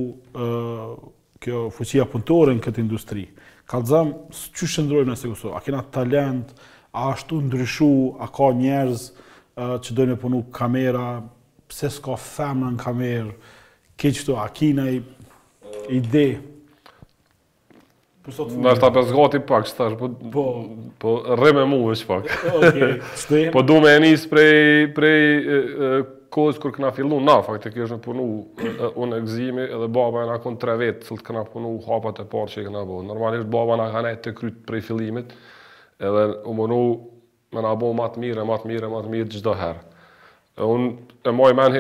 Kjo fuqia punëtore në këtë industri. Kallzom, qysh qëndrojmë ne si Kosovë? A kena talent? A është tu ndryshu? A ka njerëz që dojnë me punu kamera? Pse s'ka femra në kamerë? Kejt këto, a ki naj ide? Nashta po e zgati pak, që tash, po, po, po rrim e mu veç pak. Po du me e nis prej, prej kohës kur kena fillu na faktikisht me punu, unë e Gëzimi edhe baba jena konë tre vetë, cilët kena punu hapat e parë që i kena bo. Normalisht baba na ka nejtë te kryt prej fillimit, edhe u munu me na bo ma të mirë e ma të mirë e ma të mirë çdo herë. E unë e maj men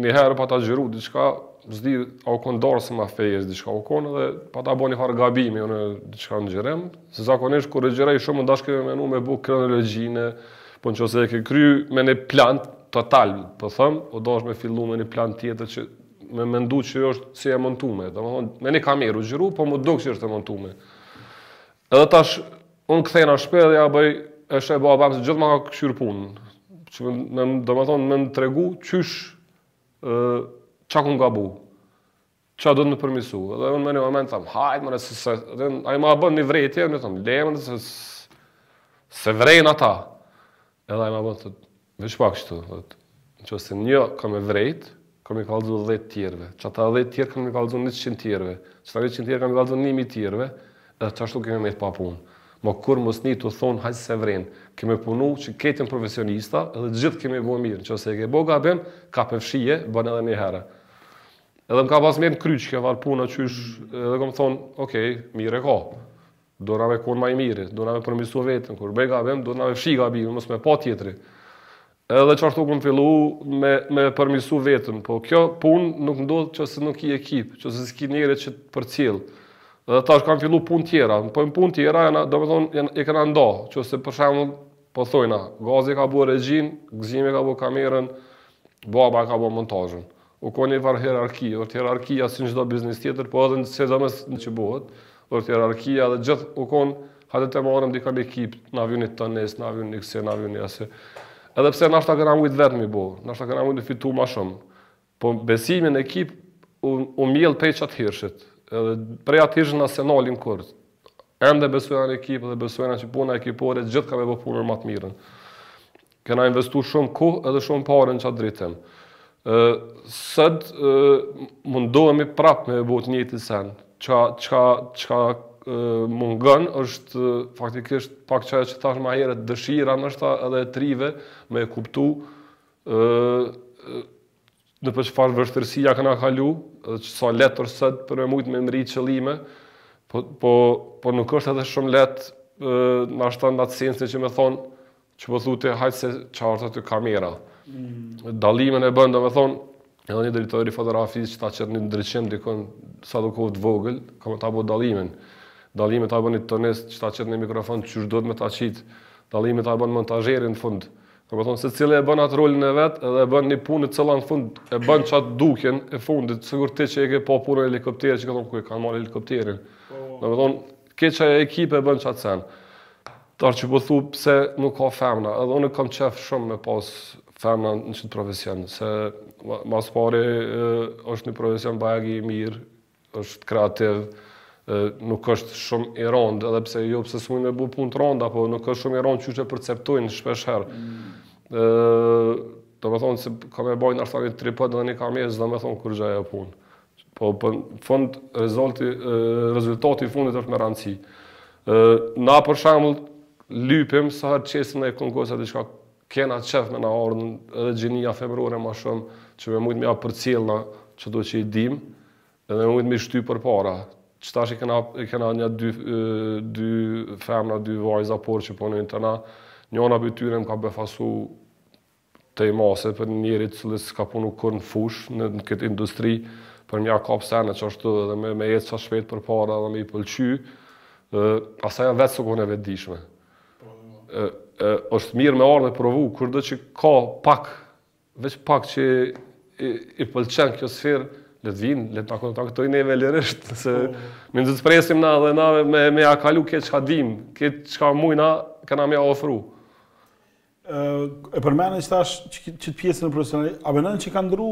një herë pata xhiru diçka, s'di a u konë darsëm a fejesë diçka u konë edhe pata bo një farë gabimi unë diçka në xhirim. Se zakonisht kur e xhirojshum u dashke me menu me bo kronologjinë, Po në qoftë se e ke kry me një plan total, po thom, u dasht me fillu me një plan tjetër që me mendu që është si e montume. Domethonë, me një kamerë u xhiru, po m'u dok që është e montume. Edhe tash, unë kthehna në shpi dhe ja bëj, e sheh baba, se gjithë ma ka kqyrë punën. Që me, me, domethonë, me më tregu, qysh, ë, ça kom gabu. Ça duhet me përmisu? Dhe unë me një moment thom, hajt more, se s'e... Dhe unë, ai ma bon një vrejtje, unë thom, le more se... S'e vrejnë ata. Edhe ai ma bon, thot, veç pak shtu, thot. Në qoftë se një ka me vrejt, ka me kallzu dhetë tjerve. Qata dhetë tjerë ka me kallzu njëqind tjerve. Qata njëqind tjerë ka me kallzu një mijë tjerve. Edhe qashtu kemi me met pa punë. Ma kurrë mos t'ni tu thonë, hajt s'e vrejnë. Ke me punu që ketin profesionista, edhe gjithë ke me bo mirë. Në qoftë se e ke bo gabim, kape fshije, bone edhe një herë. Edhe më ka pas met n'kry qekjo far puna qysh, edhe kam thon, ok, mirë e ka. Dona me kon ma i mirë, dona me përmisu vetën, kur bëj gabim, dona me fshi gabimin, mos me pa tjetri. Edhe qashtu kam fillu me me përmisu vetën, po kjo punë nuk ndodh nëse nuk ki ekip, nëse s'ki njerëz që të përcjellin. Edhe tash kam fillu punë tjera, po në punë tjera jena, domethënë jena e kena nda, nëse për shembull po thojna, Gazi ka bo regjinë, Gëzimi ka bo kamerën, Baba ka bo montazhin. U kon një farë hierarki, është hierarkia si në çdo biznes tjetër, po edhe në sidomos në që bëhet, është hierarkia dhe gjithë u kon hajde të marrim dikon ekip na vyn i tonist, na vyn i kësaj, na vyn i asaj. Edhe pse nashta kena mujt vetë me bo, nashta kena mujt me fitu më shumë. Po besimi në ekip u, u mjell prej qat hershit. Edhe prej atë hershit na s'e nalim kurrë. Ende besojna në ekip edhe besojna që puna ekipore gjithë ka me bë punën ma të mirën. Kena investu shumë kohë edhe shumë pare në qatë drejtim. Sot mundohemi prapë me bo të njëjtin sen. Çka, çka, çka mungon është faktikisht pak qajo që thashë ma herët dëshira ndoshta edhe e të rinjve me e kuptu nëpër çfarë vështirësie kena kalu, dhe që sa lehtë është sot për me mujtë me mri qëllime, po, po, po nuk është edhe shumë lehtë, nashta n'qat sensin që me thonë, që po thu ti, hajt se qaty kamera. Mm. Dallimin e bën, domethonë, edhe një drejtor i fotografisë që ta qet një ndriçim dikun sado koftë i vogël, ka me ta bo dallimin. Dallimin ta bo një tonist që ta qet një mikrofon qysh duhet me ta qitë. Dallimin ta bon montazheri n'fund. Domethonë secili e bën atë rolin e vet dhe e bën një punë e cila në fund e bën qat dukjen e fundit, sikur ti që e ke pa punën e helikopterit që ke thonë ku e kanë marrë helikopterin. Po. Domethonë krejt qajo ekipe e bën qat sen. Tash që po thu pse nuk ka femna, edhe unë kam qef shumë me pas femna në qët profesion, se mas pari është një profesion bajagi i mirë, është kreativ, nuk është shumë i rëndë, edhe pse jo pse s'mund me bu punë të rënda, po nuk është shumë i rëndë qysh e perceptojnë shpesh herë. Mm. Domethonë se ka me bajt nashta një tripod dhe një kamerë, s'domethonë kurgjë ajo punë. Po për po, fund, rezultati, rezultati fundit është me rëndësi. Na për shambull, lypim, sa herë qesim na konkurs a diçka Kena qef me na ardh edhe gjinia femërore ma shum që me mujt me ja përcjell na qëto që i dim edhe me mujt me i shty përpara që tash i kena i kena nja dy dy femra dy vajza por që punojn te na njana prej tyre më ka befasu te mase për njerit cili s'ka punu kur në fush në këtë industri për mja kap sene që ashtu edhe me me ec sa shpejt përpara edhe me i pëlqy ë asaj vetë s'u kon e vetdijshme është mirë me ardh e provu, kushdo që ka pak, veç pak që i, i pëlqen kjo sferë, le të vinë, le të na kontaktojnë neve lirisht, se po. me ëndje i presim na dhe na me, me ja kalu krejt çka dimë, krejt çka mujna, kena me ja ofru. e përmendë që tash qët pjesën profesionale, a mendon që ka ndru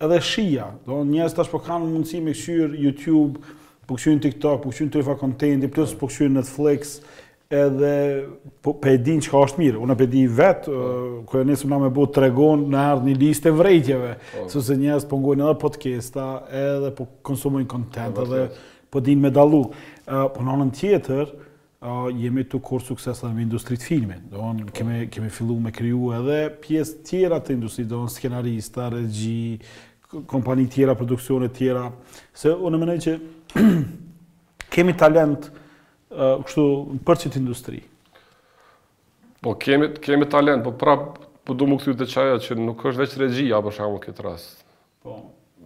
edhe shija, domethonë njerëz tash po kanë mundësi me kqyr YouTube, po kqyrin TikTok, po kqyrin turlifar kontenti, plus po kqyrin Netflix, edhe po pe din çka është mirë. Unë pe di vet po. kur e nisëm na me bo të rregullt, na erdh një listë vrejtjeve, po. sepse njerëz po ngojnë edhe podcasta, edhe po konsumojnë kontent edhe po din me dallu. Po në anën tjetër, jemi tu korr suksese edhe me industri të filmit, domthonë kemi kemi fillu me kriju edhe pjesë tjera të industrisë, domthonë skenarista, regji, kompani tjera, produksione tjera, se unë mendoj që kemi talent uh, kështu për qit industri. Po kemi kemi talent, po prap po do m'u kthy te qajo që nuk është veç regjia për shembull këtë rast.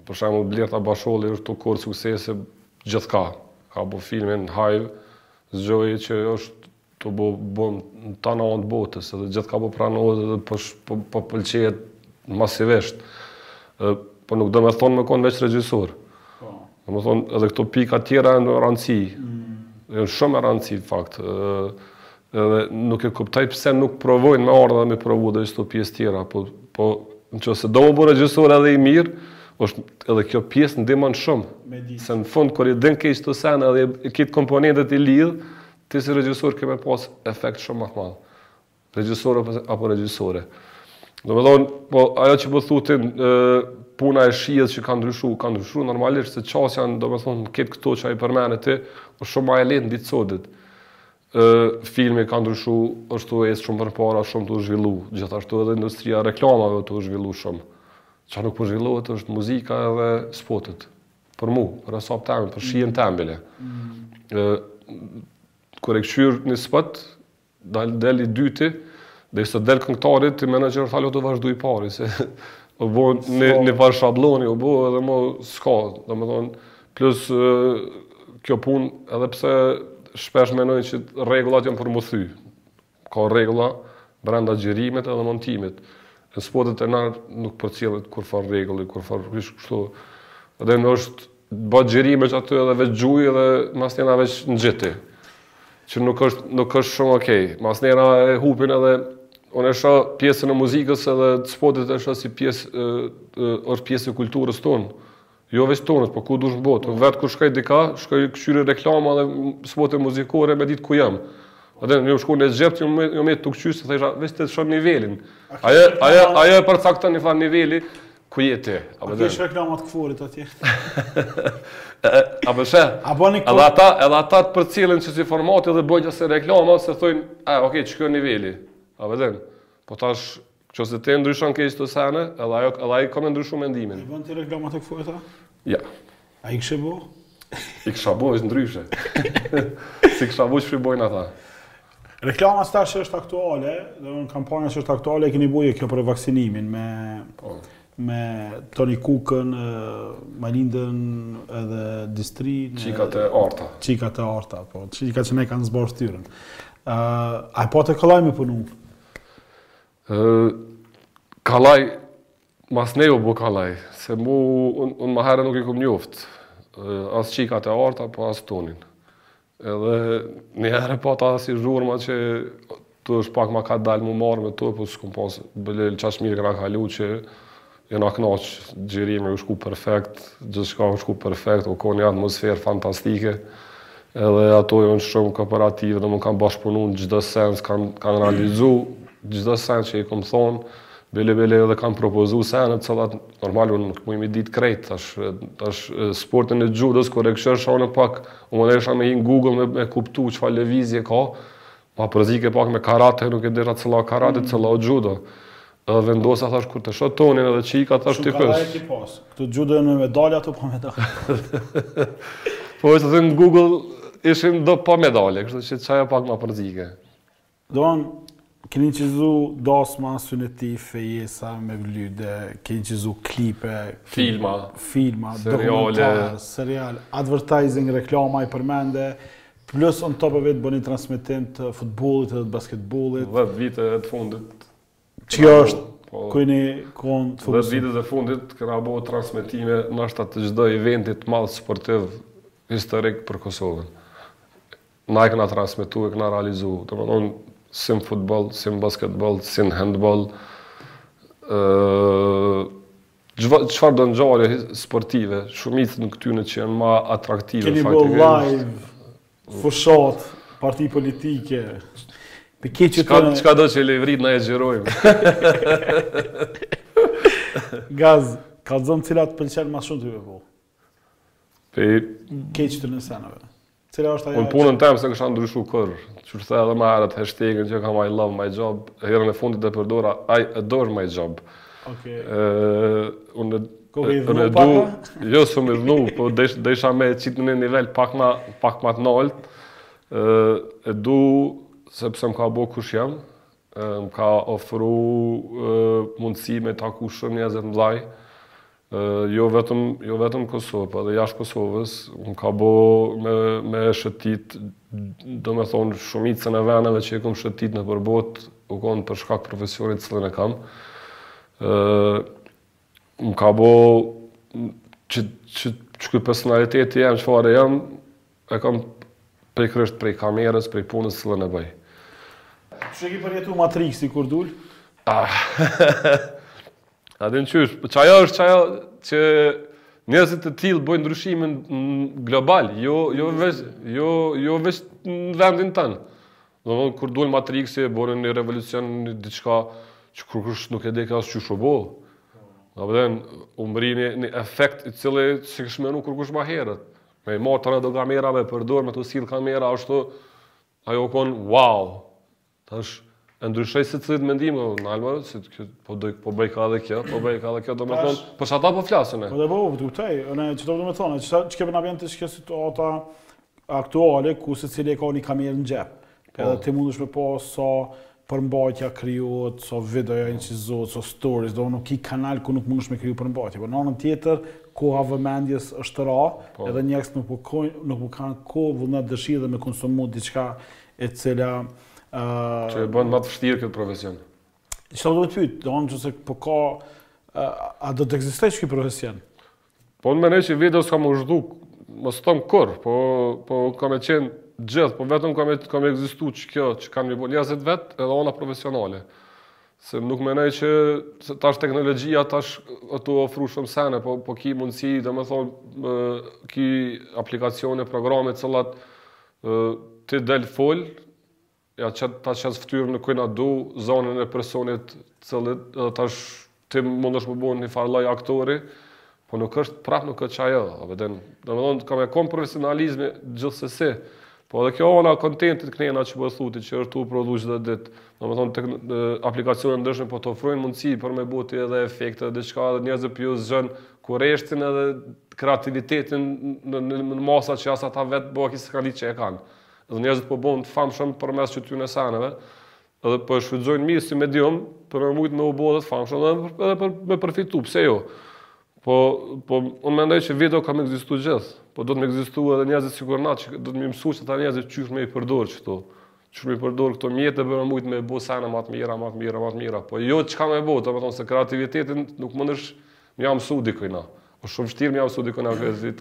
Për shembull Blerta Basholli është tu korr suksese gjithkah ka bo filmin Hive Zgjoi që është tu bo bum në tana ant e botës edhe gjithkah po pranohet edhe po po pëlqehet masivisht edhe po nuk domethonë me kon veq regjisor Domethonë, edhe këto pika tjera janë rëndësi, janë shumë me rëndësi, fakt, edhe nuk e kuptoj pse nuk provojnë me ardhë edhe me provu edhe këto pjesë tjera, po, po në qoftë se do m'u bo regjisor edhe i mirë, është edhe kjo pjesë ndihmon shumë. Se në fund kur i din krejt kto sene edhe i ki kto komponentët i lidh, ti si regjisor ke me pas efekt shumë ma t'madh. Regjisor apo regjisore. Domethonë, po, ajo që po thu ti, puna e shijes që ka ndryshu, ka ndryshu normalisht, se qasja, domethonë, te këto që i përmene ti, është shumë ma e letë në ditë t'sotit. Filmi ka ndryshu, është tu ec shumë përpara, shumë tu zhvillu, gjithashtu edhe industria e reklamave tu zhvillu shumë. Ça nuk po zhvillohet është muzika edhe spotet, për mu, për aspekt, për shijen teme bile. Mm. Kur e kqyr një spot, Dal del i dyti, desa del këngëtari, ti menon që hala o tu vazhdu i pari, se u bo ni, nifarë shablloni, u bo edhe mo s'ka, domethonë, plus kjo punë, edhe pse shpesh menojnë që rregullat janë për m'u thy, ka rregulla brenda xhirimit edhe montimit, në spotet nër ne nuk përcillet kurrfarë rregulli, kurrfarë kështu, edhe në është, Bon xhirime aty edhe veç gjuji edhe masanej veç ngjiti. Që nuk është nuk është shumë okay. Masanej e hupin edhe unë e shoh pjesën e muzikës edhe spotet e shoh si pjesë është pjesë e kulturës tonë. Jo veç tonë, po ku dush' në botë. Unë vetë kur shkoj dikah, shkoj kqyri reklama dhe spote muzikore me dit ku jam. Edhe kom shku në Egjipt, jo me, jo me t'kqyr, se thësha, veç të shoh nivelin. Ajo, ajo, ajo e përcakton një farë niveli, Ku je ti? A kqyr reklamat e qeforit atje? A përshë? A bo një Edhe ata, edhe ata të përcjellin qësi formati dhe bojnë qësi reklama, se thojnë, e, oke, okay, qiky o niveli. A përshë? Po tash, n'qoftë se t'i ndryshon krejt kto sene, edhe ajo, edhe ajo ka me ndryshu mendimin. A bo një reklama të këforit a? Ja. A e kishe bo? E kisha bo, është ndryshe. s'i kisha bo qysh po i bojnë ata. Reklama tash që është aktuale, domethonë kampanja që është aktuale, e keni bo ju kjo për vaksinimin me... Po. me Toni Kukën, Majlindën edhe Distrinë... Çikat e arta. Çikat e arta, po. Çikat që na kanë zbardh ftyrën. a e pate kollaj me punu? Kollaj, Masnej u bo kollaj, se mu unë ma herët nuk i kom njoftë, as çikat e arta, po as Tonin. Edhe një herë pata asi zhurma që ktu është pak ma kadalë m'u marrë me tu, po s'kom pasë hiç, aq mirë kena kalu që jena knaqë, xhirimi u shku perfekt, gjithçka u shku perfekt, u konë një atmosferë fantastike, edhe ato jonë shumë kooperativë domethonë kanë bashkëpunu në çdo sens, kanë kan realizu çdo sen që i kom thonë, Bile bile edhe kanë propozu senet, se normal unë nuk muj me i ditë krejt, tash, tash sportin e xhudos, kur e kqyrsha pak, u m'desh me hi në Google me, me kuptu çfarë lëvizje ka, m'u përzike pak me karate, nuk e dijsha cila karate, mm. cila xhudo. Edhe vendosa thash kur të shoh Tonin edhe çikat thash t'i pys. Ai ti pos. Këto judo janë me medalje apo pa medalje. po edhe në Google ishin do pa medalje, kështu që qajo pak m'u përzike. Domethonë, keni inçizu dasma, syneti, fejesa, mevlyde, keni inçizu klipe, filma, filma seriale, serial, advertising, reklama i përmende, plus on top of it bëni transmitim të futbolit dhe të basketbolit. 10 vitet e fundit Kjo është po, ku e gjeni kohën të futbollit. Dhe vitet e fundit kena bo transmetime ndoshta të çdo eventi të madh sportiv historik për Kosovën. Na e kena transmetu, e kena realizu. Domethonë, si në futbol, si në basketbol, si në handbol. Çfarëdo ngjarje sportive, shumicën e këtyne që janë ma atraktive. Keni bo live fushata, parti politike, Të keqë të... Çkado që lëvrit na e xhirojmë? Gaz, ka zonë cila të pëlqen ma shumë të vëve po? Pe... Keqë të seneve. Cila është ajo... Unë punën teme s'e kisha ndryshu kurrë, që të thashë edhe ma herët hashtagën që kam I love my job, herën e fundit e përdora I adore my job. Okay. Uh, unë Koke idhnu pak ma? Jo, s'jom idhnu, po desha me qitë në një nivel pak ma, pak ma të nalt. E du, sepse më ka bo kush jam, më ka ofru mundësi me taku shumë njerëz të mdhaj, jo vetëm, jo vetëm Kosovë, po edhe jashtë Kosovës, më ka bo me, me shëtit, domethonë, shumicën e veneve që i kom shëtit nëpër botë, u konë për shkak profesionit cilin e kam. Më ka bo që që çky personalitet jam çfarë jam, e kam pikërisht prej kamerës, prej punës cilën e bëj. Qysh e ke përjetu Matrixi kur dul? Ah. A din qysh, po qajo është qajo që njerëzit të tillë bëjnë ndryshimin global, jo jo veç jo jo veç në vendin tonë. Domethënë kur dul Matrixi boni një revolucion një diçka që kurkush nuk e dike as çka u bo. Domethënë u mbrri një, një efekt i cili s'e kish menu kurkush më herët. Me i marrë do kamera, me përdor, me t'u sillë kamera, ashtu, ajo u kon, wow, tash, e ndryshoj secilit mendim, po, në alma, si të këtë, po, doj, po bojka edhe kjo, po bojka edhe kjo, domethonë, për qata po flasim e. Po dhe po, po, të kuptoj, në të vërtetë domethonë, që, që qe po na vjen te qekjo situata, aktuale ku secili e ka një kamerë në xhep. Po. Edhe ti mundesh me pa sa përmbajtja krijohet, sa videoja incizohet, sa stories, do s'ki kanal ku nuk mundesh me kriju përmbajtje. Po në anën tjetër, koha e vëmendjes është ra, po. edhe njerëzit nuk po kojnë, nuk po kanë kohë, vullnet, dëshirë dhe me konsumu diçka e cila uh, që e bën më të vështirë këtë profesion. Qeta du me të pyt? Domethonë se po ka a do të ekzistojë ky profesion? Po unë menoj që video s'ka me u zhduk, mos të thom kurrë, po, po ka me qenë gjithë, po vetëm ka me, ka me egzistu qekjo, që kanë me bo njerëzit vetë edhe ana profesionale. Se nuk menoj që se tash teknologjia tash është tu ofru shumë sene, po, po ki mundësi, domethonë, ki aplikacione, programe, të cillat, ti del fol, Ja qet ta qes ftyrën e kujna du zonin e personit të cillit edhe tash ti mundesh me bo një far lloj aktori po nuk është prap nuk është ajo vetëm domethënë ka me kon profesionalizmi gjithsesi Po edhe kjo ana e kontentit kjo ana që po thu ti që është tu prodhu çdo ditë. Domethënë te aplikacione të ndryshme po të ofrojnë mundësi për me bo ti edhe efekte edhe diçka edhe njerëzve po ju zgjon kurreshtin edhe kreativitetin në, në, në masa që as ata vetë belki s'e kanë që e kanë. Dhe njerëzit po bëhen të famshëm përmes qityne seneve, edhe po e shfrytëzojnë mirë si medium për me mujtë me u bërë të famshëm dhe edhe për me përfitu, pse jo? Po, po unë mendoj që video ka me ekzistu gjithë, po do t'ekzistojnë edhe njerëzit sikur na, që do t'i mësojnë qita njerëzit qysh me i përdorë qito, qysh me i përdorë këto mjete dhe për me mujtë me bo sene ma të mira, ma të mira, ma të mira, po jo çka me bo, domethonë se kreativitetin nuk munesh me ja mësu dikujna, Është shumë vështirë me ja msu dikujna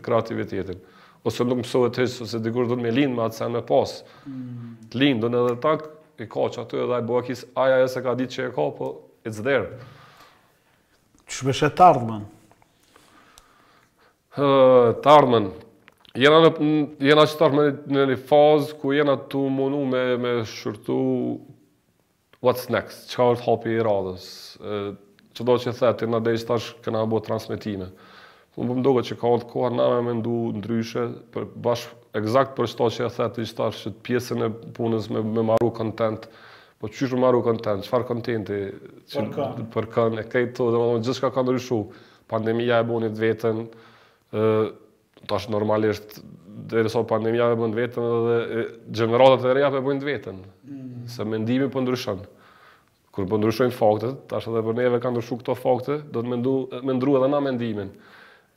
kreativitetin. Ose nuk mësohet hiç, ose dikush duhet me lind me atë sen me pas. Mm. Të lind, domethonë edhe tak, e ka qaty edhe ai bëha kis, ajo s'e ka ditë që e ka, po it's there. Qysh e sheh të ardhmen? Të ardhmen, jena, në, jena për të ardhmen në një fazë ku jena tu u munu me, me shqyrtu What's next? Çka është hapi i radhës? Qajo që the ti na deri tash kena bo transmetime. Unë po m'doket që ka ardhur koha na me mendu ndryshe, për bash ekzakt për qato që e the ti tash që pjesën e punës me me maru kontent. Po qysh me maru kontent? Çfarë kontenti? Për kën? Për kën? E krejt to, domethënë gjithçka ka ndryshu. Pandemia e boni të vetën, ë Tash normalisht derisa pandemia e boni t'veten edhe gjeneratat e reja po e bojnë t'veten. Mm. Se mendimi po ndryshon. Kur po ndryshojnë faktet, tash edhe për neve kanë ndryshuar këto fakte, duhet me ndru me ndru edhe na mendimin.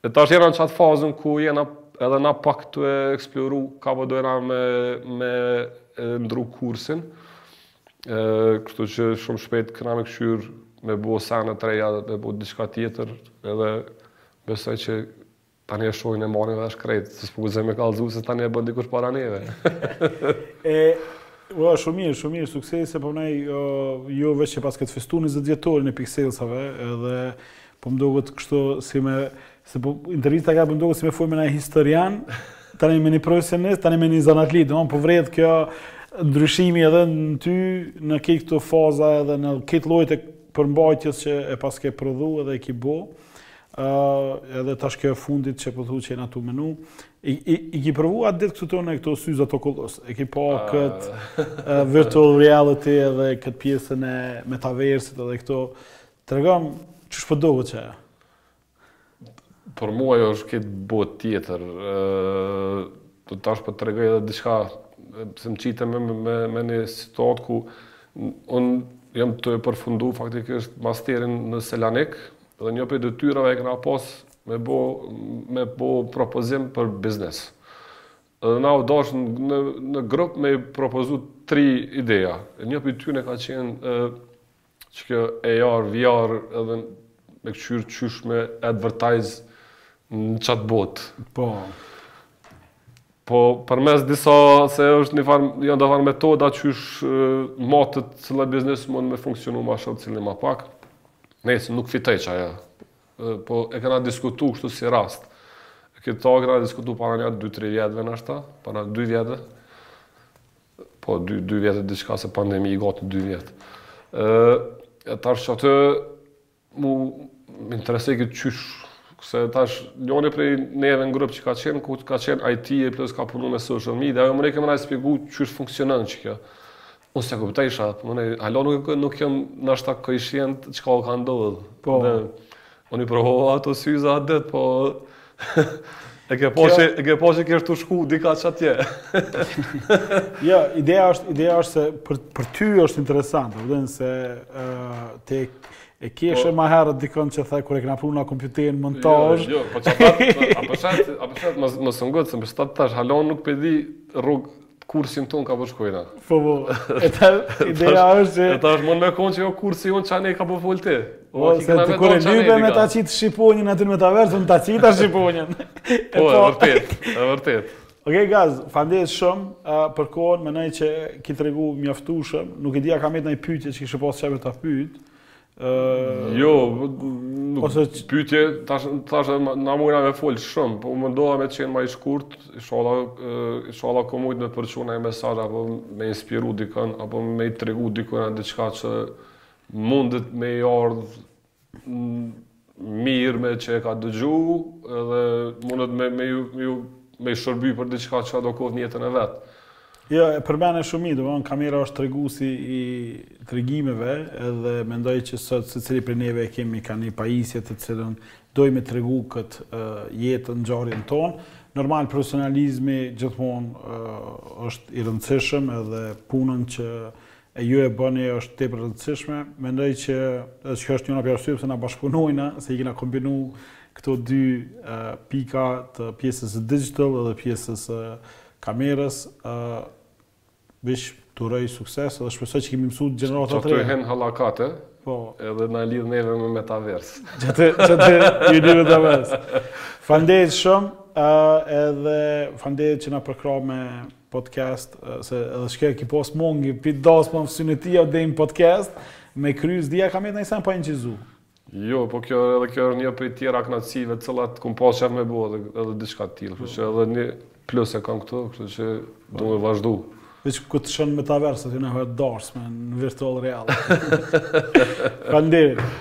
E tash jena në qat fazën ku jena edhe na pak tu eksploru ka po dojna me me ndru kursin. Ë, kështu që shumë shpejt kena me kqyr me bo sene të reja dhe me bo diçka tjetër edhe besoj që Tani e shohin e marrin vesh krejt, se s'po guxojmë me kallëzu se tani e bën dikush para neve. e, ua, shumë mirë, shumë mirë, suksese, po jo, jo, jo veç që paske festu njëzet vjetorin e pikselsave, edhe po më duket kështu si me, se kjo intervista ka po më duket si me fol me një historian, tani me një profesionist, tani me një zanatli, dhe po vrehet ky ndryshimi edhe në ty, në krejt këto faza edhe në krejt llojet e përmbajtjes që e paske prodhu edhe e ki bo, edhe tash kjo e fundit që po thu që jena tu menu. I, i, i ki provu atë ditë këtu te na këto syzat Oculus. E ki pa uh... kët uh, virtual reality edhe kët pjesën e metaversit edhe këto. Tregom qysh po t'doket qajo. Për mua ajo është krejt botë tjetër. Ëh, tash po t'tregoj edhe diçka se më qite me, me, me një situatë ku unë jam tu e përfundu faktikisht masterin në Selanik, Dhe një prej detyrave e kena pas me bo, me bo propozim për biznes. Dhe na u dash në, në grup me i propozu tri ideja. E një prej tyre ka qenë e, qikjo AR, VR edhe me kqyr qysh me advertise në qat botë. Po. Po përmes disa se është një farë, janë do farë metoda qysh matet cili biznes mund me funksionu ma shumë cili ma pak. Nejse, nuk fitoi qajo. Po e kena diskutu kështu si rast. E këta e kena diskutu para një 2-3 vjetëve nashta, para 2 vjetëve. Po 2, 2 vjet e diçka se pandemia gati 2 vjet. E, e tash qat Mu m'interesoi krejt qysh, se tash njoni prej neve në grup që ka qenë, ku ka qenë IT e plus ka punu me social media, ajo u mundojke me na spjegu qysh funksionon qikjo. Unë s'e kuptojsha, po menoj, hala nuk, nuk jam nashta koshient çka o ka ndodh. Po. Dhe, unë i provova ato syza atë ditë, po E ke pa që e ke pa që ke kështu shku dikah që atje. Jo, ideja është ideja është se për për ty është interesant, do të thënë se ë te e keshe pa, ma herët dikon që tha kur e kena pru në kompjuterin në montazh. Jo, jo, po çfarë? A po sa a po sa më më sungot se më stat tash halon nuk po e di rrug Kursin tonë ka po shkojna. Po po. E ta ideja është se E ta është mund me kon që jo kursi jonë ça ni ka po fol ti. Po se ti kur e lype me ta qit shqiponjën aty me të vërtetë, unë ta qita shqiponjën. Po, e vërtetë, e vërtetë. Ok, Gaz, faleminderit shumë uh, për kohën, mendoj që ki tregu mjaftueshëm, nuk e di a ka metë ndonjë pyetje që kishe pasë qejf të pyet, Jo, ose pyetje, tash tash na mujna me fol shumë, po mundoha me qenë ma i shkurt, inshallah inshallah kom mujt me përçu naj mesazh apo me inspiru dikën apo me i tregu dikën naj diçka që mundet me i ardh mirë me që e ka dëgju edhe mundet me, me, ju, me, ju, me i shërby për diçka që kadokoftë n'jetën e vetë. Jo, e përmene shumë i, domethënë kamera është tregusi i tregimeve edhe mendoj që sot secili prej neve e kemi ka një pajisje të cilën dojmë me tregu këtë uh, jetën, ngjarjen tonë. Normal, profesionalizmi gjithmonë uh, është i rëndësishëm edhe punën që ju e bëni është tepër e rëndësishme. Mendoj që edhe kjo është një nga arsyet pse na bashkëpunojna, se i kena kombinu këto dy pika të pjesës digital dhe pjesës së kamerës. Vish të uroj sukses dhe shpresoj që ke me mësu gjenerata të reja. Çfarë hen hallakate? Po. Edhe na lidh neve me metavers. Çfarë çfarë ju di metavers? Faleminderit shumë, edhe faleminderit që na përkrahe me podcast, se edhe shkaki pas mongi, prej dasht pa me pas synim ti, edhe në podcast, me kryz, s'di a ka metë ni sen pa inqizu. Jo, po kjo edhe kjo është një prej tjera knaqsive të cilat kom pas qejf me bo edhe edhe diçka të tillë, kështu që edhe një plus e kam këtu, kështu që do me vazhdu. Veç kur të shoh n' metaverse ti n'naj darsëm në virtual real. Faleminderit.